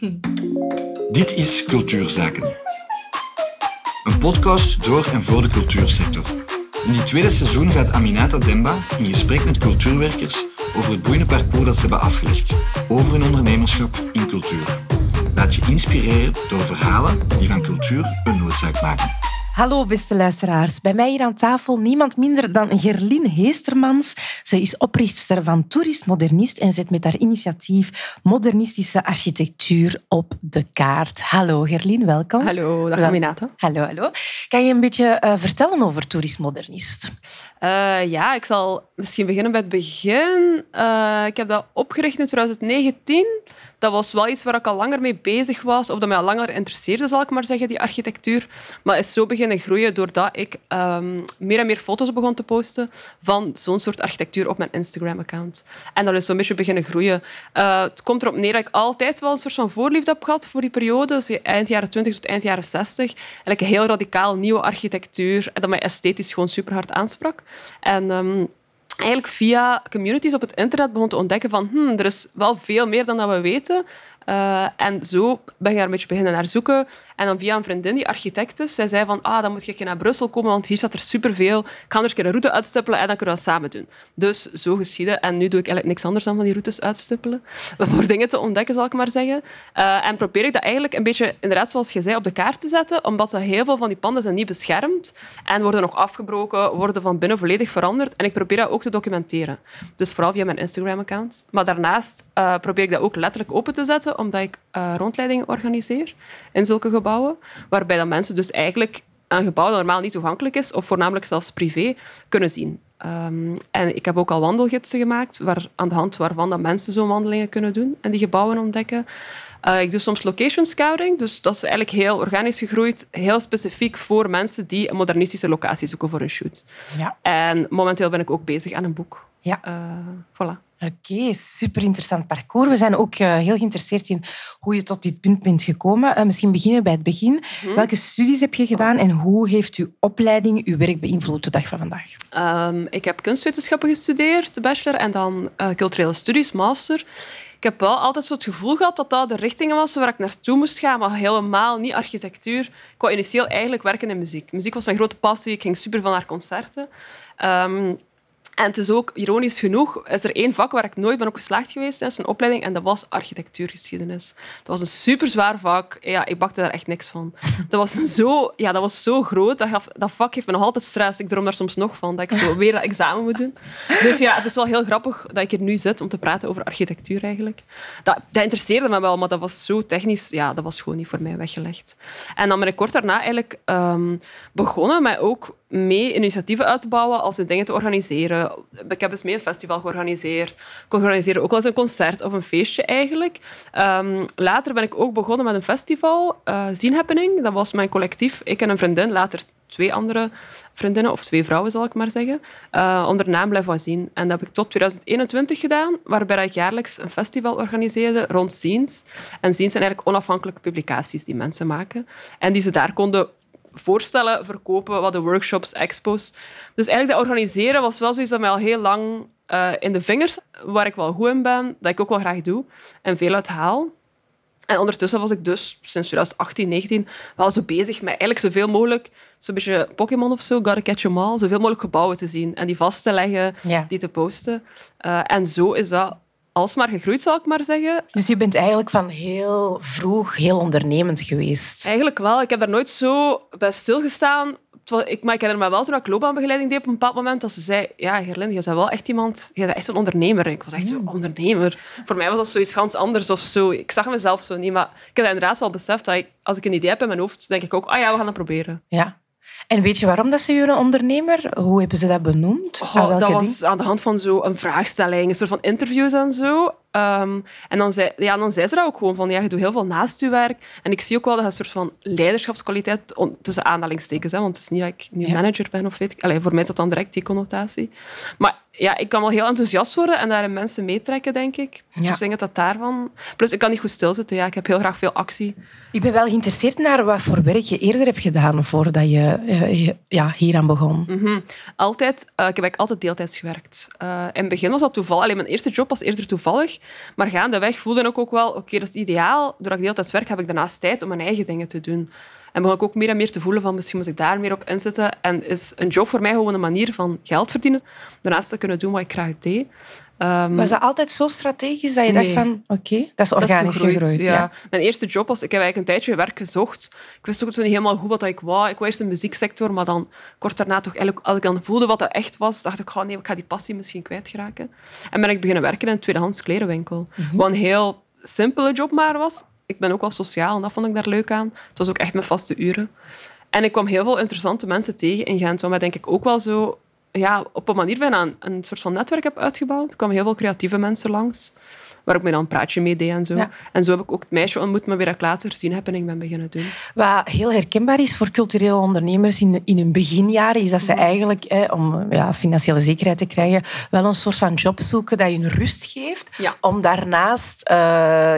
Dit is Cultuurzaken. Een podcast door en voor de cultuursector. In dit tweede seizoen gaat Aminata Demba in gesprek met cultuurwerkers over het boeiende parcours dat ze hebben afgelegd, over hun ondernemerschap in cultuur. Laat je inspireren door verhalen die van cultuur een noodzaak maken. Hallo beste luisteraars. Bij mij hier aan tafel niemand minder dan Gerlin Heestermans. Ze is oprichter van Tourist Modernist en zet met haar initiatief modernistische architectuur op de kaart. Hallo Gerlin, welkom. Hallo, dag Aminata. Hallo, hallo. Kan je een beetje uh, vertellen over Tourist Modernist? Uh, ja, ik zal misschien beginnen bij het begin. Uh, ik heb dat opgericht in 2019 dat was wel iets waar ik al langer mee bezig was, of dat mij al langer interesseerde, zal ik maar zeggen, die architectuur. Maar is zo beginnen groeien doordat ik um, meer en meer foto's begon te posten van zo'n soort architectuur op mijn Instagram-account. En dat is zo'n beetje beginnen groeien. Uh, het komt erop neer dat ik altijd wel een soort van voorliefde heb gehad voor die periode, dus eind jaren 20 tot eind jaren 60. Eigenlijk een heel radicaal nieuwe architectuur, en dat mij esthetisch gewoon super hard aansprak. En... Um, eigenlijk via communities op het internet begon te ontdekken van hmm, er is wel veel meer dan dat we weten. Uh, en zo ben ik daar een beetje beginnen naar zoeken. En dan via een vriendin die architect is, zij zei van ah, dan moet je naar Brussel komen, want hier staat er superveel. Ik kan er een route uitstippelen en dan kunnen we dat samen doen. Dus zo geschieden. En nu doe ik eigenlijk niks anders dan van die routes uitstippelen. Voor dingen te ontdekken, zal ik maar zeggen. Uh, en probeer ik dat eigenlijk een beetje, inderdaad zoals je zei, op de kaart te zetten, omdat heel veel van die panden zijn niet beschermd en worden nog afgebroken, worden van binnen volledig veranderd. En ik probeer dat ook te documenteren. Dus vooral via mijn Instagram-account. Maar daarnaast uh, probeer ik dat ook letterlijk open te zetten, omdat ik uh, rondleidingen organiseer in zulke gebouwen, waarbij dan mensen dus eigenlijk een gebouw dat normaal niet toegankelijk is, of voornamelijk zelfs privé, kunnen zien. Um, en ik heb ook al wandelgidsen gemaakt, waar, aan de hand waarvan dat mensen zo'n wandelingen kunnen doen en die gebouwen ontdekken. Uh, ik doe soms location scouting, dus dat is eigenlijk heel organisch gegroeid, heel specifiek voor mensen die een modernistische locatie zoeken voor een shoot. Ja. En momenteel ben ik ook bezig aan een boek. Ja. Uh, voilà. Oké, super interessant parcours. We zijn ook uh, heel geïnteresseerd in hoe je tot dit punt bent gekomen. Uh, misschien beginnen bij het begin. Mm Welke studies heb je gedaan en hoe heeft uw opleiding uw werk beïnvloed de dag van vandaag? Um, ik heb kunstwetenschappen gestudeerd, de bachelor, en dan uh, culturele studies, master. Ik heb wel altijd zo het gevoel gehad dat dat de richting was waar ik naartoe moest gaan, maar helemaal niet architectuur. Ik wou initieel eigenlijk werken in muziek. Muziek was mijn grote passie. Ik ging super van naar concerten. Um, en het is ook, ironisch genoeg, is er één vak waar ik nooit ben op geslaagd geweest tijdens mijn opleiding en dat was architectuurgeschiedenis. Dat was een super zwaar vak. Ja, ik bakte daar echt niks van. Dat was zo, ja, dat was zo groot. Dat, gaf, dat vak geeft me nog altijd stress. Ik droom daar soms nog van, dat ik zo weer dat examen moet doen. Dus ja, het is wel heel grappig dat ik hier nu zit om te praten over architectuur eigenlijk. Dat, dat interesseerde me wel, maar dat was zo technisch. Ja, dat was gewoon niet voor mij weggelegd. En dan ben ik kort daarna eigenlijk um, begonnen met ook mee initiatieven uit te bouwen als dingen te organiseren. Ik heb eens mee een festival georganiseerd. Ik organiseerde ook wel eens een concert of een feestje eigenlijk. Um, later ben ik ook begonnen met een festival, uh, Zien Happening. Dat was mijn collectief. Ik en een vriendin, later twee andere vriendinnen, of twee vrouwen zal ik maar zeggen, uh, onder de naam Blijf Zien. En dat heb ik tot 2021 gedaan, waarbij ik jaarlijks een festival organiseerde rond Ziens. En Ziens zijn eigenlijk onafhankelijke publicaties die mensen maken. En die ze daar konden voorstellen, verkopen, wat de workshops, expos. Dus eigenlijk dat organiseren was wel zoiets dat mij al heel lang uh, in de vingers, waar ik wel goed in ben, dat ik ook wel graag doe en veel uit haal. En ondertussen was ik dus sinds 2018, 2019 wel zo bezig met eigenlijk zoveel mogelijk, zo'n beetje Pokémon of zo, gotta catch them all, zoveel mogelijk gebouwen te zien en die vast te leggen, die te posten. Uh, en zo is dat alsmaar gegroeid, zal ik maar zeggen. Dus je bent eigenlijk van heel vroeg heel ondernemend geweest? Eigenlijk wel. Ik heb daar nooit zo bij stilgestaan. Ik, maar ik herinner me wel toen ik loopbaanbegeleiding deed op een bepaald moment dat ze zei, ja, Gerlin, je bent wel echt iemand, je bent echt zo'n ondernemer. ik was echt zo'n ondernemer. Voor mij was dat zoiets ganz anders of zo. Ik zag mezelf zo niet, maar ik heb inderdaad wel beseft dat ik, als ik een idee heb in mijn hoofd, denk ik ook, ah ja, we gaan dat proberen. Ja. En weet je waarom dat ze een ondernemer? Hoe hebben ze dat benoemd? Oh, dat was aan de hand van zo een vraagstelling, een soort van interviews en zo. Um, en dan zei, ja, dan zei ze dat ook gewoon van, ja, je doet heel veel naast je werk. En ik zie ook wel dat een soort van leiderschapskwaliteit, tussen aanhalingstekens, hè, want het is niet dat ik nu manager ben of weet ik. Allee, voor mij is dat dan direct die connotatie. Maar ja, ik kan wel heel enthousiast worden en daarin mensen meetrekken, denk ik. Dus Ja. ik denk dat dat daarvan... Plus, ik kan niet goed stilzitten. Ja. Ik heb heel graag veel actie. Ik ben wel geïnteresseerd naar wat voor werk je eerder hebt gedaan voordat je, eh, je- ja, hier aan begon. Mhm. Altijd, eh, ik heb altijd deeltijds gewerkt. Eh, in het begin was dat toevallig. Alleen mijn eerste job was eerder toevallig. Maar gaandeweg voelde ik ook wel, oké, dat is ideaal. Doordat ik deeltijds werk, heb ik daarnaast tijd om mijn eigen dingen te doen. En begon ik ook meer en meer te voelen van, misschien moet ik daar meer op inzetten. En is een job voor mij gewoon een manier van geld verdienen. Daarnaast te kunnen doen wat ik graag deed. Ehm, Was dat altijd zo strategisch dat je dacht van, oké, dat is dat is organisch gegroeid? ja. ja. Mijn eerste job was... Ik heb eigenlijk een tijdje werk gezocht. Ik wist ook niet helemaal goed wat ik wou. Ik wou eerst in de muzieksector, maar dan kort daarna toch eigenlijk... Als ik dan voelde wat dat echt was, dacht ik, oh nee, ik ga die passie misschien kwijtgeraken. En ben ik beginnen werken in een tweedehands klerenwinkel. Wat een heel simpele job maar was. Ik ben ook wel sociaal en dat vond ik daar leuk aan. Het was ook echt mijn vaste uren. En ik kwam heel veel interessante mensen tegen in Gent, mij denk ik ook wel zo ja, op een manier bijna een, een soort van netwerk heb uitgebouwd. Er kwamen heel veel creatieve mensen langs, waar ik me dan een praatje mee deed en zo. Ja. En zo heb ik ook het meisje ontmoet, maar weer dat ik later zien heb en ik ben beginnen doen. Wat heel herkenbaar is voor culturele ondernemers in, in hun beginjaren, is dat ze eigenlijk, hè, om ja, financiële zekerheid te krijgen, wel een soort van job zoeken dat je een rust geeft, Ja. om daarnaast eh,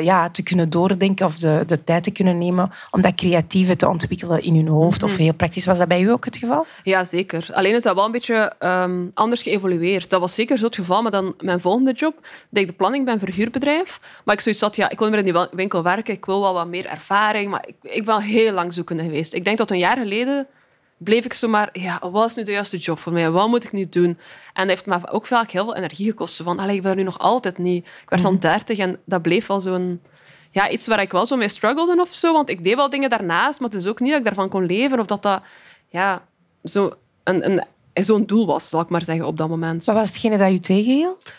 ja, te kunnen doordenken of de, de tijd te kunnen nemen om dat creatieve te ontwikkelen in hun hoofd. Of heel praktisch. Was dat bij u ook het geval? Ja, zeker. Alleen is dat wel een beetje ehm, anders geëvolueerd. Dat was zeker zo het geval, maar dan mijn volgende job, dat ik de planning ben voor Maar ik zoiets had, ja, ik wil meer in die winkel werken, ik wil wel wat meer ervaring, maar ik, ik ben heel lang zoekende geweest. Ik denk dat een jaar geleden bleef ik zomaar, ja, wat is nu de juiste job voor mij? Wat moet ik nu doen? En dat heeft me ook vaak heel veel energie gekost. Van, allee, ik ben er nu nog altijd niet. Ik werd dan dertig en dat bleef wel zo'n... Ja, iets waar ik wel zo mee struggelde of zo. Want ik deed wel dingen daarnaast, maar het is ook niet dat ik daarvan kon leven of dat dat... Ja, zo een, een, zo'n doel was, zal ik maar zeggen, op dat moment. Wat was hetgene dat u tegenhield?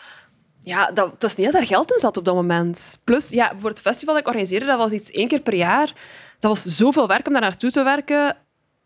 Ja, dat, dat is niet dat er geld in zat op dat moment. Plus, ja, voor het festival dat ik organiseerde, dat was iets één keer per jaar. Dat was zoveel werk om daar naartoe te werken.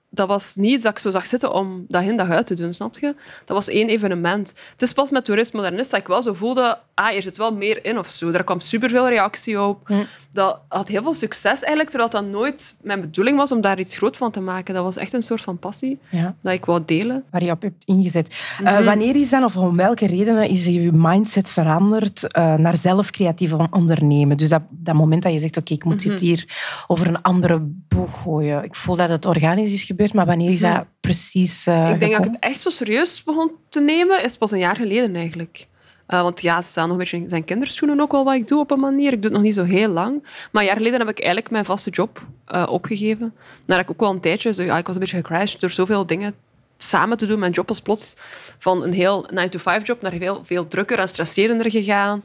Dat was niet dat ik zo zag zitten om dag in dag uit te doen, snap je? Dat was één evenement. Het is pas met Toerist Modernist dat ik wel zo voelde, ah, hier zit wel meer in of zo. Daar kwam superveel reactie op. Dat had heel veel succes eigenlijk, terwijl dat nooit mijn bedoeling was om daar iets groot van te maken. Dat was echt een soort van passie Ja. dat ik wou delen. waar je op hebt ingezet. Eh, wanneer is dan, of om welke redenen, is je mindset veranderd eh, naar zelf creatief on- ondernemen? Dus dat, dat moment dat je zegt, oké, ik moet dit hier over een andere boeg gooien. Ik voel dat het organisch is gebeurd, maar wanneer is dat precies eh, Ik denk dat ik het echt zo serieus begon te nemen, is pas een jaar geleden eigenlijk. Eh, want ja, ze staan nog een beetje in zijn kinderschoenen ook wel wat ik doe op een manier. Ik doe het nog niet zo heel lang. Maar een jaar geleden heb ik eigenlijk mijn vaste job eh, opgegeven. Nadat ik ook wel een tijdje... Ja, ik was een beetje gecrashed door zoveel dingen samen te doen. Mijn job was plots van een heel 9-to-5-job naar veel, veel drukker en stresserender gegaan.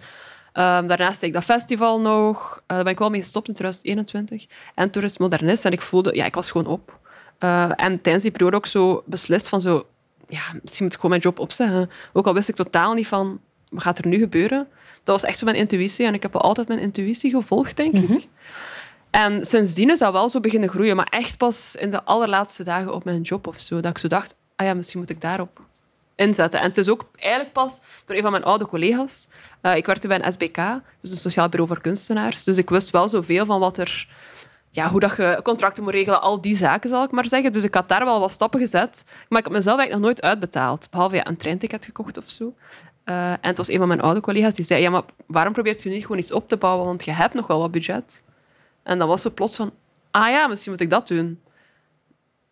Ehm, daarnaast deed ik dat festival nog. Eh, daar ben ik wel mee gestopt in 2021. En Tourist Modernist. En ik voelde... Ja, ik was gewoon op. Eh, en tijdens die periode ook zo beslist van zo... Ja, misschien moet ik gewoon mijn job opzeggen. Ook al wist ik totaal niet van... Wat gaat er nu gebeuren? Dat was echt zo mijn intuïtie. En ik heb altijd mijn intuïtie gevolgd, denk ik. En sindsdien is dat wel zo beginnen groeien. Maar echt pas in de allerlaatste dagen op mijn job of zo. Dat ik zo dacht, ah ja, misschien moet ik daarop inzetten. En het is ook eigenlijk pas door een van mijn oude collega's. Eh, ik werkte bij een SBK, dus een sociaal bureau voor kunstenaars. Dus ik wist wel zoveel van wat er... Ja, hoe dat je contracten moet regelen, al die zaken, zal ik maar zeggen. Dus ik had daar wel wat stappen gezet. Maar ik heb mezelf eigenlijk nog nooit uitbetaald. Behalve ja, een treinticket gekocht of zo. Eh, en het was een van mijn oude collega's die zei... Ja, maar waarom probeert u niet gewoon iets op te bouwen? Want je hebt nog wel wat budget. En dan was ze plots van... Ah ja, misschien moet ik dat doen.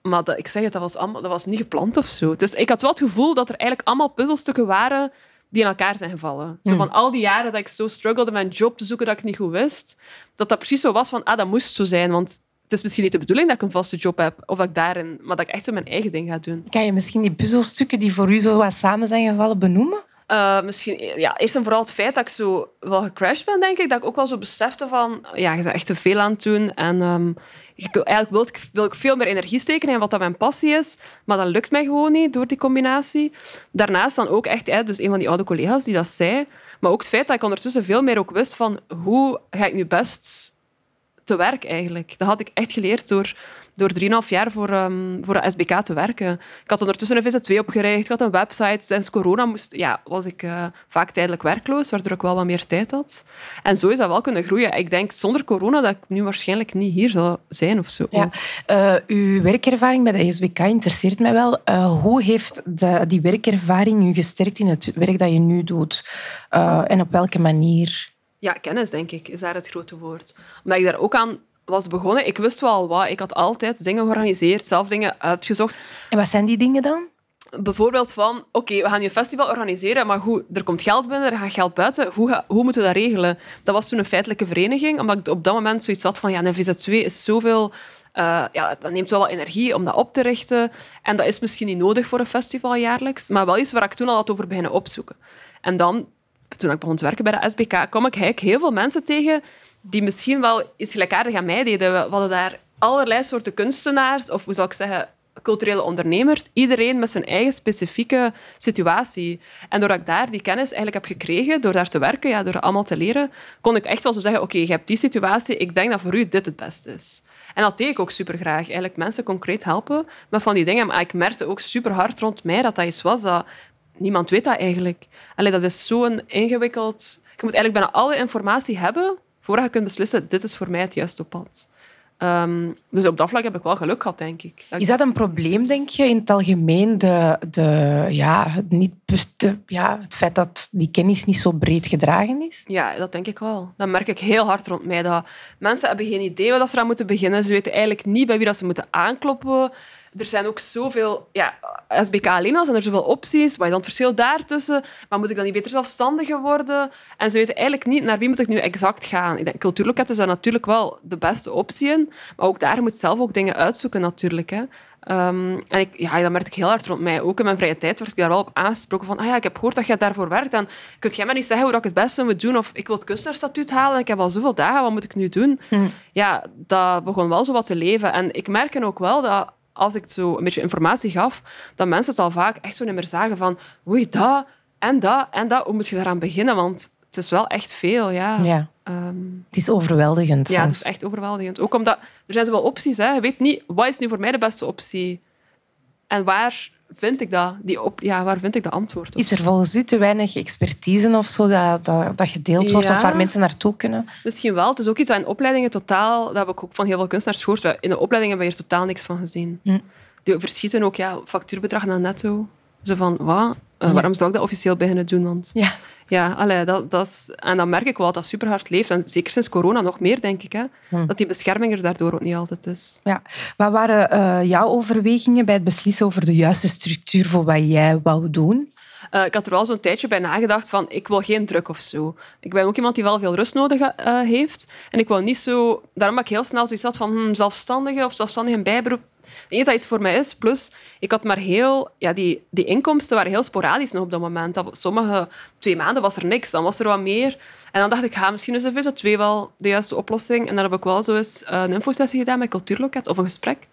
Maar dat, ik zeg het, dat was, allemaal, dat was niet gepland of zo. Dus ik had wel het gevoel dat er eigenlijk allemaal puzzelstukken waren die in elkaar zijn gevallen. Zo van al die jaren dat ik zo struggelde met een job te zoeken dat ik niet goed wist, dat dat precies zo was van, ah, dat moest zo zijn, want het is misschien niet de bedoeling dat ik een vaste job heb, of dat ik daarin, maar dat ik echt zo mijn eigen ding ga doen. Kan je misschien die puzzelstukken die voor u zo wat samen zijn gevallen benoemen? Uh, misschien, ja, eerst en vooral het feit dat ik zo wel gecrashed ben, denk ik. Dat ik ook wel zo besefte van... Ja, je bent echt te veel aan het doen. En ik, eigenlijk wil ik, wil ik veel meer energie steken in wat dat mijn passie is. Maar dat lukt mij gewoon niet door die combinatie. Daarnaast dan ook echt... Dus een van die oude collega's die dat zei. Maar ook het feit dat ik ondertussen veel meer ook wist van... Hoe ga ik nu best te werk eigenlijk. Dat had ik echt geleerd door, door 3,5 jaar voor, um, voor de SBK te werken. Ik had ondertussen een VZ2 opgericht, ik had een website. Sinds corona moest, ja, was ik uh, vaak tijdelijk werkloos, waardoor ik wel wat meer tijd had. En zo is dat wel kunnen groeien. Ik denk zonder corona dat ik nu waarschijnlijk niet hier zou zijn of zo. Ja. Uh, uw werkervaring bij de SBK interesseert mij wel. Uh, hoe heeft de, die werkervaring u gesterkt in het werk dat je nu doet? en op welke manier? Ja, kennis, denk ik, is daar het grote woord. Omdat ik daar ook aan was begonnen. Ik wist wel wat. Ik had altijd dingen georganiseerd, zelf dingen uitgezocht. En wat zijn die dingen dan? Bijvoorbeeld van, oké, we gaan een festival organiseren, maar goed, er komt geld binnen, er gaat geld buiten. Hoe, hoe moeten we dat regelen? Dat was toen een feitelijke vereniging, omdat ik op dat moment zoiets had van, ja, een VZ2 is zoveel... Uh, ja, dat neemt wel wat energie om dat op te richten. En dat is misschien niet nodig voor een festival jaarlijks, maar wel iets waar ik toen al had over beginnen opzoeken. En dan toen ik begon te werken bij de SBK, kwam ik heel veel mensen tegen die misschien wel iets gelijkaardig aan mij deden. We hadden daar allerlei soorten kunstenaars, of hoe zou ik zeggen, culturele ondernemers. Iedereen met zijn eigen specifieke situatie. En doordat ik daar die kennis eigenlijk heb gekregen, door daar te werken, ja, door allemaal te leren, kon ik echt wel zo zeggen, oké, je hebt die situatie, ik denk dat voor u dit het beste is. En dat deed ik ook super graag. Eigenlijk mensen concreet helpen met van die dingen. Maar ik merkte ook super hard rond mij dat dat iets was dat niemand weet dat eigenlijk. Allee, dat is zo'n ingewikkeld... Je moet eigenlijk bijna alle informatie hebben voordat je kunt beslissen, dit is voor mij het juiste pad. Um, dus op dat vlak heb ik wel geluk gehad, denk ik. Is dat een probleem, denk je, in het algemeen? De, de, ja, het, niet, de, ja, het feit dat die kennis niet zo breed gedragen is? Ja, dat denk ik wel. Dat merk ik heel hard rond mij. Dat mensen hebben geen idee wat ze eraan moeten beginnen. Ze weten eigenlijk niet bij wie dat ze moeten aankloppen er zijn ook zoveel... Ja, SBK alleen al zijn er zoveel opties. Wat is dan het verschil daartussen? Maar moet ik dan niet beter zelfstandiger worden? En ze weten eigenlijk niet naar wie moet ik nu exact gaan. Ik denk, cultuurloketten zijn natuurlijk wel de beste optie in. Maar ook daar moet je zelf ook dingen uitzoeken natuurlijk. Hè. Um, en ik, ja, dat merk ik heel hard rond mij. Ook in mijn vrije tijd word ik daar wel op aangesproken van ah ja, ik heb gehoord dat jij daarvoor werkt. En kunt jij mij niet zeggen hoe ik het beste moet doen? Of ik wil het kunstenaarsstatuut halen en ik heb al zoveel dagen, wat moet ik nu doen? Hm. Ja, dat begon wel zo wat te leven. En ik merk ook wel dat als ik zo een beetje informatie gaf, dat mensen het al vaak echt zo niet meer zagen van oei, dat en dat en dat. Hoe moet je daaraan beginnen? Want het is wel echt veel, ja. ja. Ehm, het is overweldigend. Ja, het is echt overweldigend. Ook omdat er zijn zoveel opties. Hè. Je weet niet, wat is nu voor mij de beste optie? En waar vind ik dat? Die op, ja, waar vind ik dat antwoord op? Is er volgens u te weinig expertise of zo dat, dat, dat gedeeld wordt of waar mensen naartoe kunnen? Misschien wel. Het is ook iets aan in opleidingen totaal... Dat heb ik ook van heel veel kunstenaars gehoord. In de opleidingen hebben we hier totaal niks van gezien. Hm. Die verschieten ook ja, factuurbedrag naar netto. Zo van, wat? Uh, waarom zou ik dat officieel beginnen doen? Want ja, ja allee, dat, dat is, en dan merk ik wel dat dat super hard leeft. En zeker sinds corona nog meer, denk ik. Hè, hm. Dat die bescherming er daardoor ook niet altijd is. Ja. Wat waren uh, jouw overwegingen bij het beslissen over de juiste structuur voor wat jij wou doen? Uh, ik had er wel zo'n tijdje bij nagedacht van ik wil geen druk of zo. Ik ben ook iemand die wel veel rust nodig uh, heeft. En ik wil niet zo... Daarom heb ik heel snel zoiets had van hm, zelfstandige of zelfstandige bijberoep denk dat iets voor mij is. Plus, ik had maar heel... Ja, die, die inkomsten waren heel sporadisch nog op dat moment. Dat, sommige twee maanden was er niks. Dan was er wat meer. En dan dacht ik, ga, misschien is een VZ2 wel de juiste oplossing. En dan heb ik wel zo eens eh, een infosessie gedaan met Cultuurloket, of een gesprek.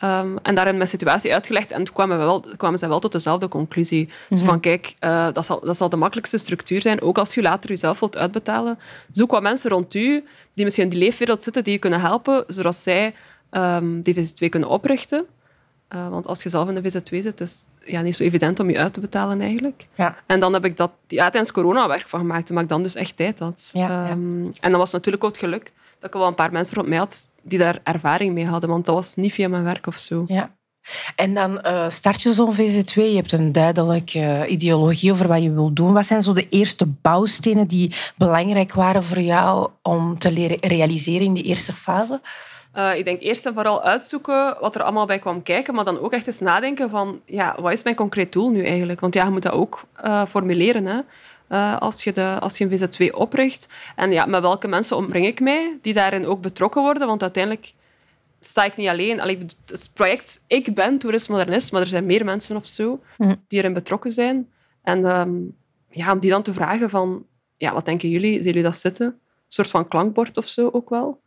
Um, en daarin mijn situatie uitgelegd. En toen kwamen, we wel, kwamen ze wel tot dezelfde conclusie. Dus van, kijk, uh, dat, zal, dat zal de makkelijkste structuur zijn. Ook als je later jezelf wilt uitbetalen. Zoek wat mensen rond u die misschien in die leefwereld zitten, die je kunnen helpen, zodat zij um, die VZ2 kunnen oprichten. Uh, want als je zelf in de VZ2 zit, is het ja, niet zo evident om je uit te betalen eigenlijk. Ja. En dan heb ik dat ja, tijdens corona werk van gemaakt, maar ik dan dus echt tijd had. Ja, um, en dat was natuurlijk ook het geluk dat ik wel een paar mensen rond mij had die daar ervaring mee hadden, want dat was niet via mijn werk of zo. Ja. En dan uh, start je zo'n VZ2, je hebt een duidelijke uh, ideologie over wat je wil doen. Wat zijn zo de eerste bouwstenen die belangrijk waren voor jou om te leren realiseren in die eerste fase? Uh, ik denk eerst en vooral uitzoeken wat er allemaal bij kwam kijken, maar dan ook echt eens nadenken van, ja, wat is mijn concreet doel nu eigenlijk? Want ja, je moet dat ook uh, formuleren, hè. Uh, als, je de, als je een VZ2 opricht. En ja, met welke mensen omring ik mij die daarin ook betrokken worden? Want uiteindelijk sta ik niet alleen. Allee, het project Ik ben toerisme-modernist, maar er zijn meer mensen of zo hm. die erin betrokken zijn. En um, ja, om die dan te vragen van, ja, wat denken jullie? Zien jullie dat zitten? Een soort van klankbord of zo ook wel.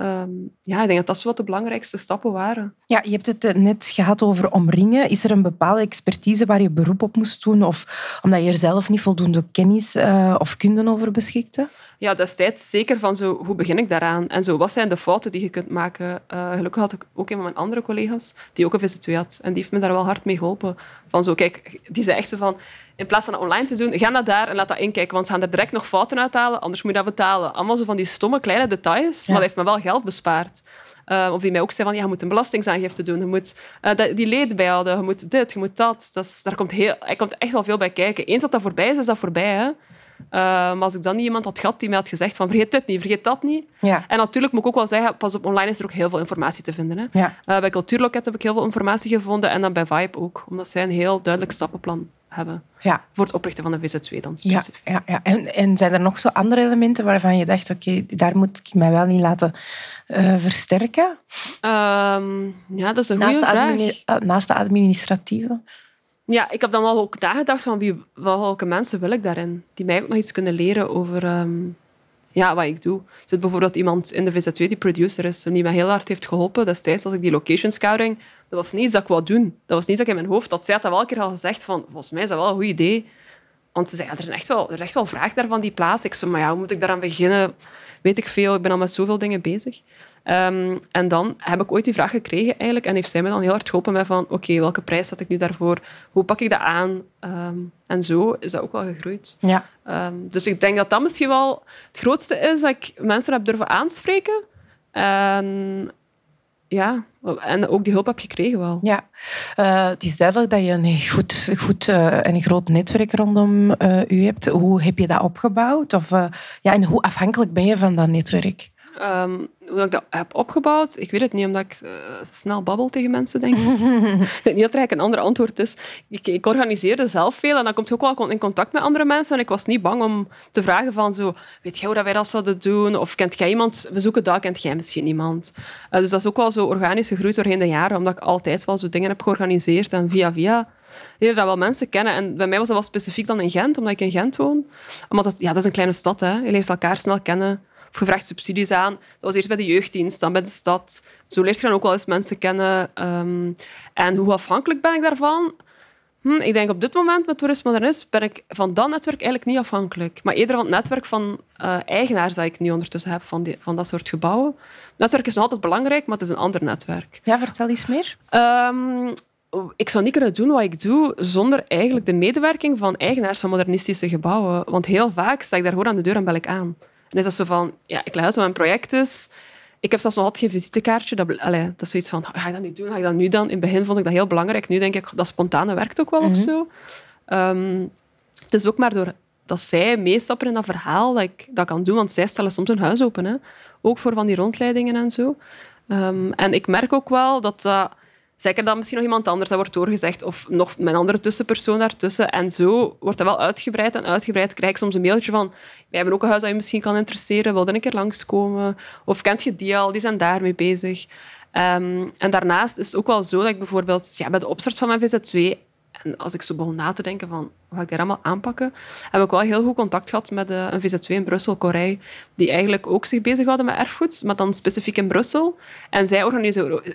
Um, ja, ik denk dat dat zo wat de belangrijkste stappen waren. Ja, je hebt het eh, net gehad over omringen. Is er een bepaalde expertise waar je beroep op moest doen? Of omdat je er zelf niet voldoende kennis uh, of kunde over beschikte? ja, destijds zeker van zo, hoe begin ik daaraan? En zo, wat zijn de fouten die je kunt maken? Uh, gelukkig had ik ook een van mijn andere collega's die ook een VZ2 had. En die heeft me daar wel hard mee geholpen. Van zo, kijk, die zei echt zo van, in plaats van dat online te doen, ga naar daar en laat dat inkijken. Want ze gaan er direct nog fouten uithalen, anders moet je dat betalen. Allemaal zo van die stomme kleine details, maar dat heeft me wel geld bespaard. Uh, of die mij ook zei van, ja, je moet een belastingsaangifte doen, je moet uh, die leden bijhouden, je moet dit, je moet dat. dat is, daar komt heel, er komt echt wel veel bij kijken. Eens dat dat voorbij is, is dat voorbij. Hè? Uh, maar als ik dan niet iemand had gehad die mij had gezegd van vergeet dit niet, vergeet dat niet. Ja. En natuurlijk moet ik ook wel zeggen, pas op online is er ook heel veel informatie te vinden. Hè. Ja. Uh, bij Cultuurloket heb ik heel veel informatie gevonden en dan bij Vibe ook, omdat zij een heel duidelijk stappenplan hebben ja. voor het oprichten van de VZ2 dan specifiek. Ja, ja, ja. En, en zijn er nog zo andere elementen waarvan je dacht, oké, daar moet ik mij wel niet laten uh, versterken? Um, ja, dat is een goede vraag. naast de administratieve? Ja, ik heb dan wel ook nagedacht van wie, welke mensen wil ik daarin. Die mij ook nog iets kunnen leren over um, ja, wat ik doe. Er zit bijvoorbeeld iemand in de VZ2 die producer is en die mij heel hard heeft geholpen destijds als ik die location scouting... Dat was niet dat ik wou doen. Dat was niet dat ik in mijn hoofd... Dat zij had dat wel een keer al gezegd van... Volgens mij is dat wel een goed idee. Want ze zei, ja, er, is echt wel, er is echt wel vraag daar van die plaats. Ik zei, maar ja, hoe moet ik daaraan beginnen? Weet ik veel. Ik ben al met zoveel dingen bezig. Um, en dan heb ik ooit die vraag gekregen eigenlijk, en heeft zij me dan heel hard geholpen met van oké, welke prijs zet ik nu daarvoor? Hoe pak ik dat aan? Um, en zo is dat ook wel gegroeid. Ja. Um, dus ik denk dat dat misschien wel het grootste is, dat ik mensen heb durven aanspreken. En ja, en ook die hulp heb gekregen wel. Ja, uh, het is duidelijk dat je een goed, goed uh, en een groot netwerk rondom uh, u hebt. Hoe heb je dat opgebouwd? Of, ja, en hoe afhankelijk ben je van dat netwerk? Um, hoe ik dat heb opgebouwd, ik weet het niet, omdat ik uh, snel babbel tegen mensen, denk ik. ik denk niet dat er eigenlijk een ander antwoord is. Ik, ik, organiseerde zelf veel en dan komt je ook wel in contact met andere mensen. En ik was niet bang om te vragen van zo, weet jij hoe dat wij dat zouden doen? Of kent jij iemand? We zoeken dat, kent jij misschien iemand? Uh, dus dat is ook wel zo organisch gegroeid doorheen de jaren, omdat ik altijd wel zo dingen heb georganiseerd. En via via leren dat wel mensen kennen. En bij mij was dat wel specifiek dan in Gent, omdat ik in Gent woon. Omdat dat, ja, dat is een kleine stad, hè. je leert elkaar snel kennen of je vraagt subsidies aan. Dat was eerst bij de jeugddienst, dan bij de stad. Zo leert je dan ook wel eens mensen kennen. Um, en hoe afhankelijk ben ik daarvan? Hm, ik denk op dit moment met Toerisme Modernist ben ik van dat netwerk eigenlijk niet afhankelijk. Maar eerder van het netwerk van uh, eigenaars dat ik nu ondertussen heb van, die, van dat soort gebouwen. Het netwerk is nog altijd belangrijk, maar het is een ander netwerk. Ja, vertel eens meer. Um, ik zou niet kunnen doen wat ik doe zonder eigenlijk de medewerking van eigenaars van modernistische gebouwen. Want heel vaak sta ik daar gewoon aan de deur en bel ik aan. En is dat zo van, ja, ik leg uit wat mijn project is. Ik heb zelfs nog altijd geen visitekaartje. Dat, allee, dat is zoiets van, ga je dat nu doen? Ga je dat nu dan? In het begin vond ik dat heel belangrijk. Nu denk ik, dat spontane werkt ook wel mm -hmm. of zo. Um, het is ook maar door dat zij meestappen in dat verhaal dat ik dat kan doen. Want zij stellen soms hun huis open. Hè. Ook voor van die rondleidingen en zo. Um, en ik merk ook wel dat dat Zeker dan misschien nog iemand anders dat wordt doorgezegd of nog mijn andere tussenpersoon daartussen. En zo wordt dat wel uitgebreid en uitgebreid. Krijg ik soms een mailtje van wij hebben ook een huis dat je misschien kan interesseren, wil dan een keer langskomen? Of kent je die al? Die zijn daarmee bezig. Um, en daarnaast is het ook wel zo dat ik bijvoorbeeld ja, bij de opstart van mijn VZ2 en als ik zo begon na te denken van ga ik dat allemaal aanpakken, heb ik wel heel goed contact gehad met eh, een VZ2 in Brussel, Corrij, die eigenlijk ook zich bezighouden met erfgoed, maar dan specifiek in Brussel. En zij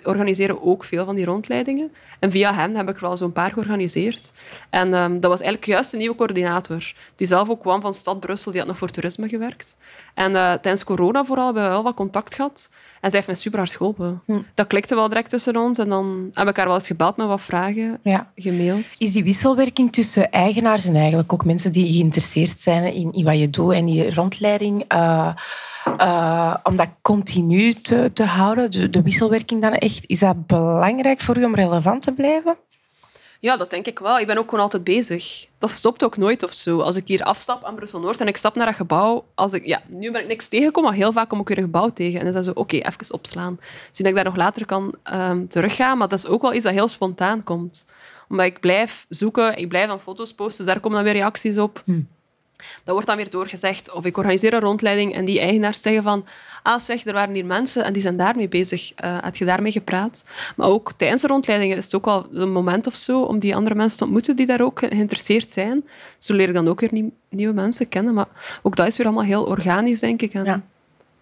organiseren, ook veel van die rondleidingen. En via hen heb ik er wel zo'n paar georganiseerd. En um, dat was eigenlijk juist een nieuwe coördinator, die zelf ook kwam van stad Brussel, die had nog voor toerisme gewerkt. En uh, tijdens corona vooral hebben we wel wat contact gehad. En zij heeft me super hard geholpen. Hm. Dat klikte wel direct tussen ons. En dan heb ik haar wel eens gebeld met wat vragen, ja. gemaild. Is die wisselwerking tussen eigenaars en eigenlijk ook mensen die geïnteresseerd zijn in, in wat je doet en die rondleiding... Uh, uh, om dat continu te, te houden, de, wisselwerking dan echt, is dat belangrijk voor u om relevant te blijven? Ja, dat denk ik wel. Ik ben ook gewoon altijd bezig. Dat stopt ook nooit of zo. Als ik hier afstap aan Brussel-Noord en ik stap naar dat gebouw... Als ik, ja, nu ben ik niks tegengekomen, maar heel vaak kom ik weer een gebouw tegen. En dan is dat zo, oké, even opslaan. Zie dat ik daar nog later kan um, teruggaan. Maar dat is ook wel iets dat heel spontaan komt. Omdat ik blijf zoeken, ik blijf aan foto's posten, daar komen dan weer reacties op. Hm. Dat wordt dan weer doorgezegd. Of ik organiseer een rondleiding en die eigenaars zeggen van ah zeg, er waren hier mensen en die zijn daarmee bezig. Uh, had je daarmee gepraat? Maar ook tijdens de rondleidingen is het ook wel een moment of zo om die andere mensen te ontmoeten die daar ook geïnteresseerd zijn. Zo leer ik dan ook weer nieuwe mensen kennen. Maar ook dat is weer allemaal heel organisch, denk ik. En ja.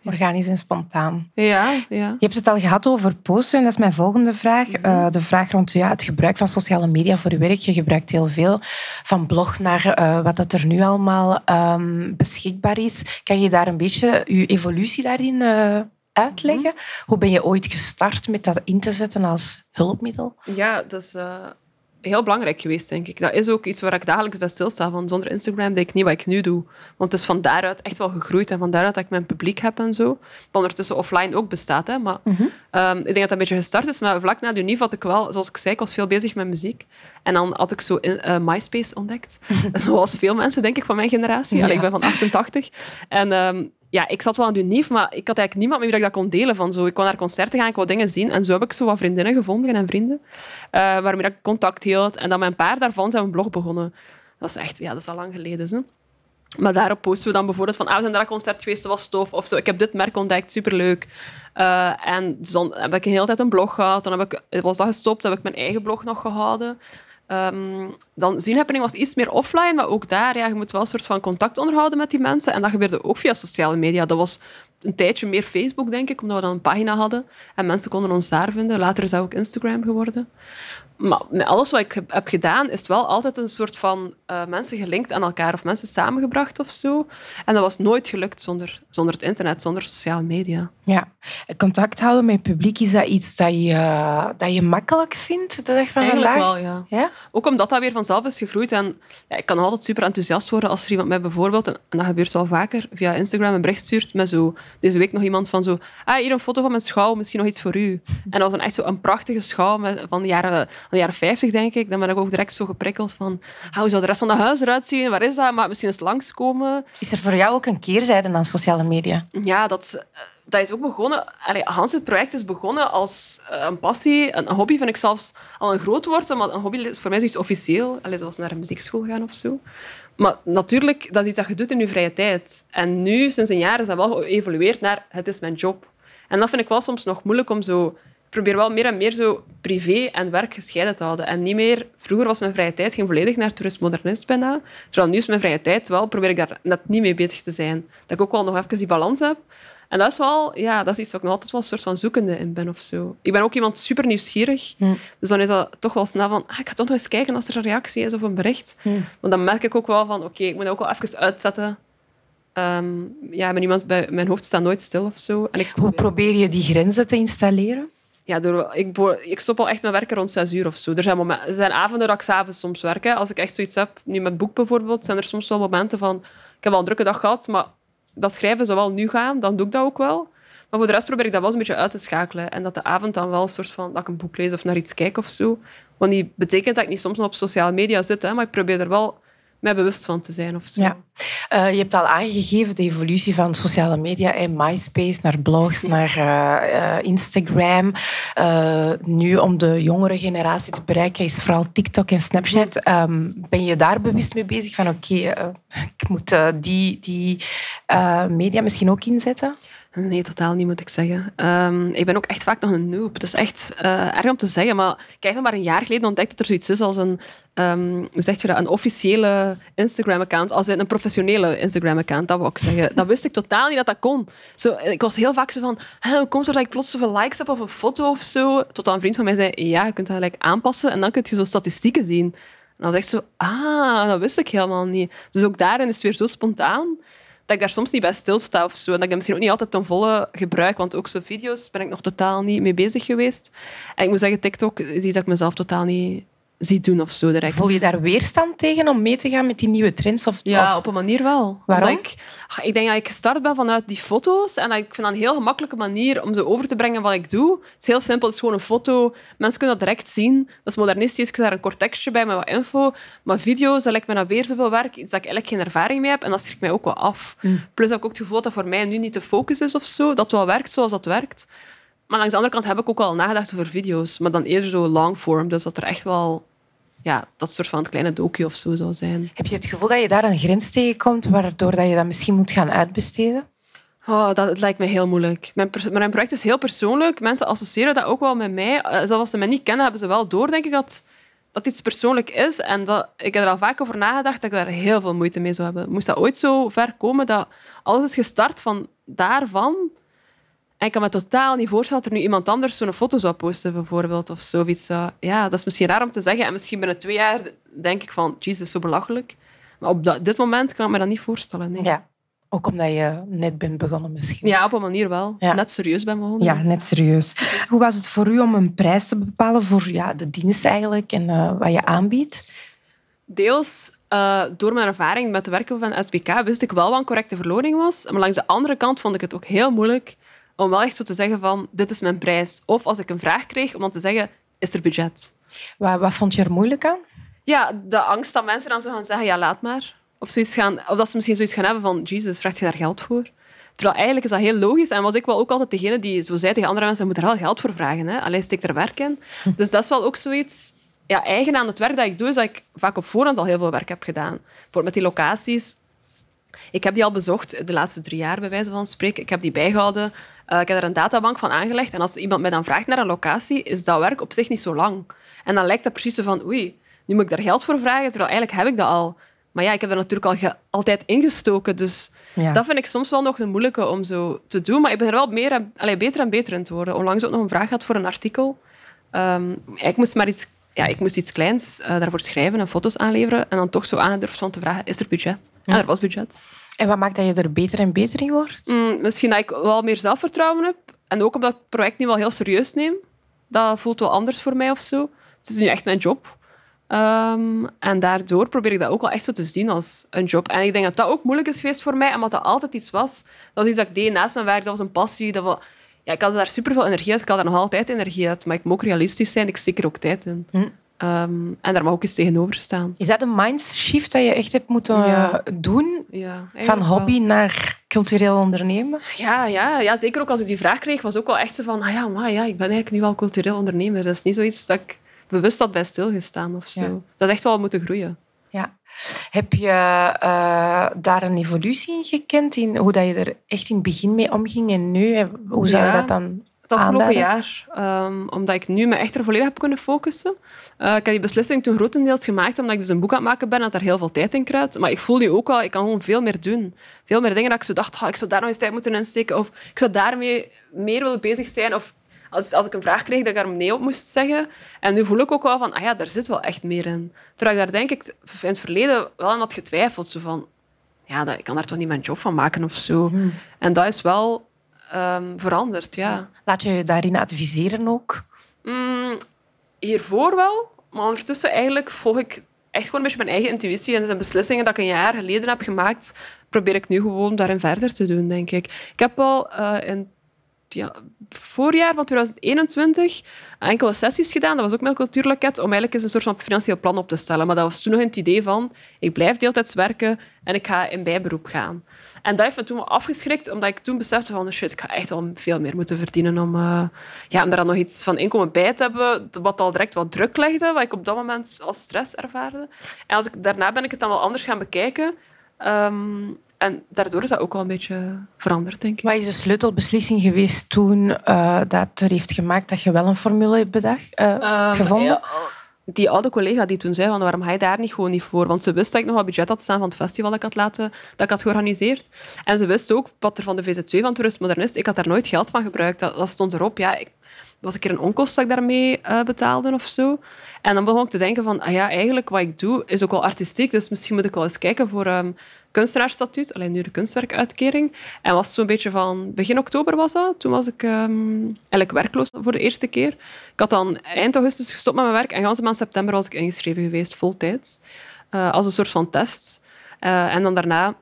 Organisch en spontaan. Ja, ja. Je hebt het al gehad over posten en dat is mijn volgende vraag. Mhm. Eh, de vraag rond ja, het gebruik van sociale media voor je werk. Je gebruikt heel veel, van blog naar eh, wat dat er nu allemaal ehm, beschikbaar is. Kan je daar een beetje je evolutie daarin eh, uitleggen? Mhm. Hoe ben je ooit gestart met dat in te zetten als hulpmiddel? Ja, dat is heel belangrijk geweest, denk ik. Dat is ook iets waar ik dagelijks bij stilsta. Van zonder Instagram denk ik niet wat ik nu doe. Want het is van daaruit echt wel gegroeid. En van daaruit dat ik mijn publiek heb en zo. Dat ondertussen offline ook bestaat. Hè. Maar ehm, ik denk dat dat een beetje gestart is. Maar vlak na de UNIF had ik wel, zoals ik zei, ik was veel bezig met muziek. En dan had ik zo in- eh, MySpace ontdekt. Zoals veel mensen, denk ik, van mijn generatie. Ja. Allee, ik ben van 88. En ehm, ja, ik zat wel aan de UNIF, maar ik had eigenlijk niemand met wie ik dat kon delen. Van zo. Ik kon naar concerten gaan, ik wou dingen zien. En zo heb ik zo wat vriendinnen gevonden en vrienden. eh, waarmee ik contact hield. En dan een paar daarvan zijn een blog begonnen. Dat is echt, ja, dat is al lang geleden. Hè. Maar daarop posten we dan bijvoorbeeld van, ah, we zijn naar dat concert geweest, dat was tof. Of zo, ik heb dit merk ontdekt, superleuk. Eh en dus dan heb ik een hele tijd een blog gehad. Dan heb ik, was dat gestopt, heb ik mijn eigen blog nog gehouden. Ehm, dan Zien Happening was iets meer offline, maar ook daar, ja, je moet wel een soort van contact onderhouden met die mensen. En dat gebeurde ook via sociale media. Dat was een tijdje meer Facebook, denk ik, omdat we dan een pagina hadden. En mensen konden ons daar vinden. Later is dat ook Instagram geworden. Maar met alles wat ik heb- gedaan, is wel altijd een soort van eh, mensen gelinkt aan elkaar of mensen samengebracht of zo. En dat was nooit gelukt zonder, zonder het internet, zonder sociale media. Ja, contact houden met het publiek, is dat iets dat je, dat je makkelijk vindt de dag van Eigenlijk wel, ja. Ja? Ook omdat dat weer vanzelf is gegroeid. En ja, ik kan altijd super enthousiast worden als er iemand mij bijvoorbeeld, en dat gebeurt wel vaker, via Instagram een bericht stuurt met zo, deze week nog iemand van zo, ah, hier een foto van mijn schouw, misschien nog iets voor u. En dat was dan echt zo een prachtige schouw met, van, de jaren, de jaren 50, denk ik. Dan ben ik ook direct zo geprikkeld van, ah, hoe zou de rest van het huis eruit zien? Waar is dat? Maar misschien eens langskomen. Is er voor jou ook een keerzijde aan sociale media? Ja, dat, eh, dat is ook begonnen. Allee, Hans, het project is begonnen als eh, een passie, een, een hobby vind ik zelfs al een groot woord, maar een hobby is voor mij zoiets officieel. Allee, zoals naar een muziekschool gaan of zo. Maar natuurlijk, dat is iets dat je doet in je vrije tijd. En nu, sinds een jaar, is dat wel geëvolueerd naar het is mijn job. En dat vind ik wel soms nog moeilijk om zo... Ik probeer wel meer en meer zo privé en werk gescheiden te houden. En niet meer... Vroeger was mijn vrije tijd ging volledig naar toerist-modernist bijna. Terwijl nu is mijn vrije tijd wel, probeer ik daar net niet mee bezig te zijn. Dat ik ook wel nog even die balans heb. En dat is wel, ja, dat is iets dat ik nog altijd wel een soort van zoekende in ben of zo. Ik ben ook iemand super nieuwsgierig. Dus dan is dat toch wel snel van, ah, ik ga toch nog eens kijken als er een reactie is op een bericht. Want dan merk ik ook wel van, oké, ik moet dat ook wel even uitzetten. Ehm, ja, met iemand bij mijn hoofd staat nooit stil of zo. En ik Hoe probeer je die grenzen te installeren? Ja, door, ik, ik stop al echt met werken rond zes uur of zo. Er zijn, momen- er zijn avonden dat ik 's avonds soms werk. Als ik echt zoiets heb, nu met boek bijvoorbeeld, zijn er soms wel momenten van... Ik heb al een drukke dag gehad, maar dat schrijven zou wel nu gaan. Dan doe ik dat ook wel. Maar voor de rest probeer ik dat wel een beetje uit te schakelen. En dat de avond dan wel een soort van... Dat ik een boek lees of naar iets kijk of zo. Wat niet betekent dat ik niet soms nog op sociale media zit, hè, maar ik probeer er wel mij bewust van te zijn of zo. Ja. Eh, je hebt al aangegeven de evolutie van sociale media en MySpace naar blogs, naar eh, eh, Instagram. Nu, om de jongere generatie te bereiken, is vooral TikTok en Snapchat. Ehm, ben je daar bewust mee bezig van, oké, ik moet die, die media misschien ook inzetten? Nee, totaal niet, moet ik zeggen. Ehm, ik ben ook echt vaak nog een noob. Het is echt eh, erg om te zeggen, maar ik heb maar een jaar geleden ontdekt dat er zoiets is als een, ehm, hoe zeg je dat, een officiële Instagram-account, als een professionele Instagram-account, dat wou ik zeggen. Dat wist ik totaal niet dat dat kon. Zo, ik was heel vaak zo van, "Hè, hoe komt het dat ik plots zoveel likes heb op een foto of zo? Tot een vriend van mij zei, ja, je kunt dat gelijk aanpassen en dan kun je zo statistieken zien. En dan dacht ik zo, ah, dat wist ik helemaal niet. Dus ook daarin is het weer zo spontaan dat ik daar soms niet bij stilsta of zo. En dat ik dat misschien ook niet altijd ten volle gebruik. Want ook zo video's ben ik nog totaal niet mee bezig geweest. En ik moet zeggen, TikTok is iets dat ik mezelf totaal niet zie doen of zo direct. Voel je daar weerstand tegen om mee te gaan met die nieuwe trends? Of, Ja, of- op een manier wel. Waarom? Ik, ach, ik denk dat ik gestart ben vanuit die foto's. En dat ik vind dat een heel gemakkelijke manier om ze over te brengen wat ik doe. Het is heel simpel, het is gewoon een foto. Mensen kunnen dat direct zien. Dat is modernistisch. Ik zet daar een kort tekstje bij met wat info. Maar video's, dat lijkt me dan weer zoveel werk. Iets dat ik eigenlijk geen ervaring mee heb. En dat schrikt mij ook wel af. Plus heb ik ook het gevoel dat voor mij nu niet de focus is of zo. Dat het wel werkt zoals dat werkt. Maar langs de andere kant heb ik ook wel nagedacht over video's. Maar dan eerder zo longform. Dus dat er echt wel... Ja, dat soort van kleine docu of zo zou zijn. Heb je het gevoel dat je daar een grens tegenkomt waardoor dat je dat misschien moet gaan uitbesteden? Oh, dat lijkt me heel moeilijk. Mijn, mijn project is heel persoonlijk. Mensen associëren dat ook wel met mij. Eh, Zelfs als ze mij niet kennen, hebben ze wel door, denk ik, dat dat iets persoonlijk is. En dat, ik heb er al vaak over nagedacht dat ik daar heel veel moeite mee zou hebben. Moest dat ooit zo ver komen dat alles is gestart van daarvan. En ik kan me totaal niet voorstellen dat er nu iemand anders zo'n foto zou posten, bijvoorbeeld, of zoiets. zou- Ja, dat is misschien raar om te zeggen. En misschien binnen twee jaar denk ik van, jezus, zo belachelijk. Maar op dat, dit moment kan ik me dat niet voorstellen. Nee. Ja. Ook omdat je net bent begonnen misschien. Ja, op een manier wel. Ja. Net serieus ben begonnen. Ja, net serieus. Hoe was het voor u om een prijs te bepalen voor ja, de dienst eigenlijk en eh, wat je aanbiedt? Deels eh, door mijn ervaring met het werken van SBK wist ik wel wat een correcte verloning was. Maar langs de andere kant vond ik het ook heel moeilijk om wel echt zo te zeggen van dit is mijn prijs. Of als ik een vraag kreeg, om dan te zeggen is er budget. Wat, wat vond je er moeilijk aan? Ja, de angst dat mensen dan zo gaan zeggen ja, laat maar. Of, zoiets gaan, of dat ze misschien zoiets gaan hebben van Jesus, vraagt je daar geld voor? Terwijl eigenlijk is dat heel logisch. En was ik wel ook altijd degene die zo zei tegen andere mensen, je moet er wel geld voor vragen. Hè? Alleen steek er werk in. Dus dat is wel ook zoiets ja, eigen aan het werk dat ik doe, is dat ik vaak op voorhand al heel veel werk heb gedaan. Bijvoorbeeld met die locaties. Ik heb die al bezocht de laatste drie jaar, bij wijze van spreken. Ik heb die bijgehouden. Eh, ik heb er een databank van aangelegd. En als iemand mij dan vraagt naar een locatie, is dat werk op zich niet zo lang. En dan lijkt dat precies zo van, oei, nu moet ik daar geld voor vragen, terwijl eigenlijk heb ik dat al. Maar ja, ik heb er natuurlijk al altijd ingestoken. Dus Ja. dat vind ik soms wel nog een moeilijke om zo te doen. Maar ik ben er wel meer en, allee, beter en beter in te worden. Onlangs ook nog een vraag gehad voor een artikel. Ehm, ik moest maar iets, ja, ik moest iets kleins eh, daarvoor schrijven en foto's aanleveren. En dan toch zo aangedurfd van te vragen, is er budget? En er was budget. En wat maakt dat je er beter en beter in wordt? Mm, misschien dat ik wel meer zelfvertrouwen heb. En ook omdat ik het project nu wel heel serieus neem. Dat voelt wel anders voor mij of zo. Het is nu echt mijn job. Ehm, en daardoor probeer ik dat ook wel echt zo te zien als een job. En ik denk dat dat ook moeilijk is geweest voor mij, omdat dat altijd iets was. Dat was iets dat ik deed naast mijn werk, dat was een passie. Dat was, ja, ik had daar superveel energie uit, ik had daar nog altijd energie uit. Maar ik moet ook realistisch zijn, ik steek er ook tijd in. Hm. Ehm, en daar mag ook eens tegenover staan. Is dat een mindshift dat je echt hebt moeten Ja. doen? Ja, Van wel. hobby naar cultureel ondernemen? Ja, ja, ja, zeker ook als ik die vraag kreeg, was ook wel echt zo van, ah ja, maar ja, ik ben eigenlijk nu wel cultureel ondernemer. Dat is niet zoiets dat ik bewust had bij stilgestaan of zo. Ja. Dat is echt wel moeten groeien. Ja. Heb je eh, daar een evolutie in gekend? In hoe dat je er echt in het begin mee omging en nu? Hoe zou je dat dan Het afgelopen jaar, ehm, omdat ik nu me echt er volledig heb kunnen focussen. Eh, ik heb die beslissing toen grotendeels gemaakt omdat ik dus een boek aan het maken ben dat daar heel veel tijd in kruipt. Maar ik voel nu ook wel, ik kan gewoon veel meer doen. Veel meer dingen dat ik zo dacht, ah, ik zou daar nog eens tijd moeten insteken. Of ik zou daarmee meer willen bezig zijn. Of als, als ik een vraag kreeg, dat ik daar nee op moest zeggen. En nu voel ik ook wel van, ah ja, daar zit wel echt meer in. Terwijl ik daar denk ik in het verleden wel aan had getwijfeld. Zo van, ja, dat, ik kan daar toch niet mijn job van maken of zo. En dat is wel ehm, veranderd, ja. Laat je je daarin adviseren ook? Mm, hiervoor wel, maar ondertussen eigenlijk volg ik echt gewoon een beetje mijn eigen intuïtie. En zijn beslissingen dat ik een jaar geleden heb gemaakt, probeer ik nu gewoon daarin verder te doen, denk ik. Ik heb al eh, in ja, voorjaar van 2021 enkele sessies gedaan. Dat was ook met Cultuurloket, om eigenlijk eens een soort van financieel plan op te stellen. Maar dat was toen nog het idee van, ik blijf deeltijds werken en ik ga in bijberoep gaan. En dat heeft me toen wel afgeschrikt, omdat ik toen besefte van, shit, ik ga echt wel veel meer moeten verdienen om, eh, ja, om daar dan nog iets van inkomen bij te hebben, wat al direct wat druk legde, wat ik op dat moment als stress ervaarde. En als ik, daarna ben ik het dan wel anders gaan bekijken. Ehm, en daardoor is dat ook wel een beetje veranderd, denk ik. Wat is de sleutelbeslissing geweest toen eh, dat er heeft gemaakt dat je wel een formule hebt bedacht, eh, Ehm, gevonden? ja, die oude collega die toen zei, van, waarom ga je daar niet gewoon niet voor? Want ze wist dat ik nog wat budget had staan van het festival dat ik had, laten, dat ik had georganiseerd. En ze wist ook wat er van de VZ2 van Toerist Modernist, ik had daar nooit geld van gebruikt. Dat, dat stond erop. Ja, ik, was een keer een onkost dat ik daarmee eh, betaalde of zo. En dan begon ik te denken van, ah ja, eigenlijk wat ik doe is ook wel artistiek, dus misschien moet ik wel eens kijken voor ehm kunstenaarsstatuut, alleen nu de kunstwerkuitkering. En was zo'n beetje van, begin oktober was dat, toen was ik ehm, eigenlijk werkloos voor de eerste keer. Ik had dan eind augustus gestopt met mijn werk en ganse maand september was ik ingeschreven geweest, voltijds, eh, als een soort van test. Eh, en dan daarna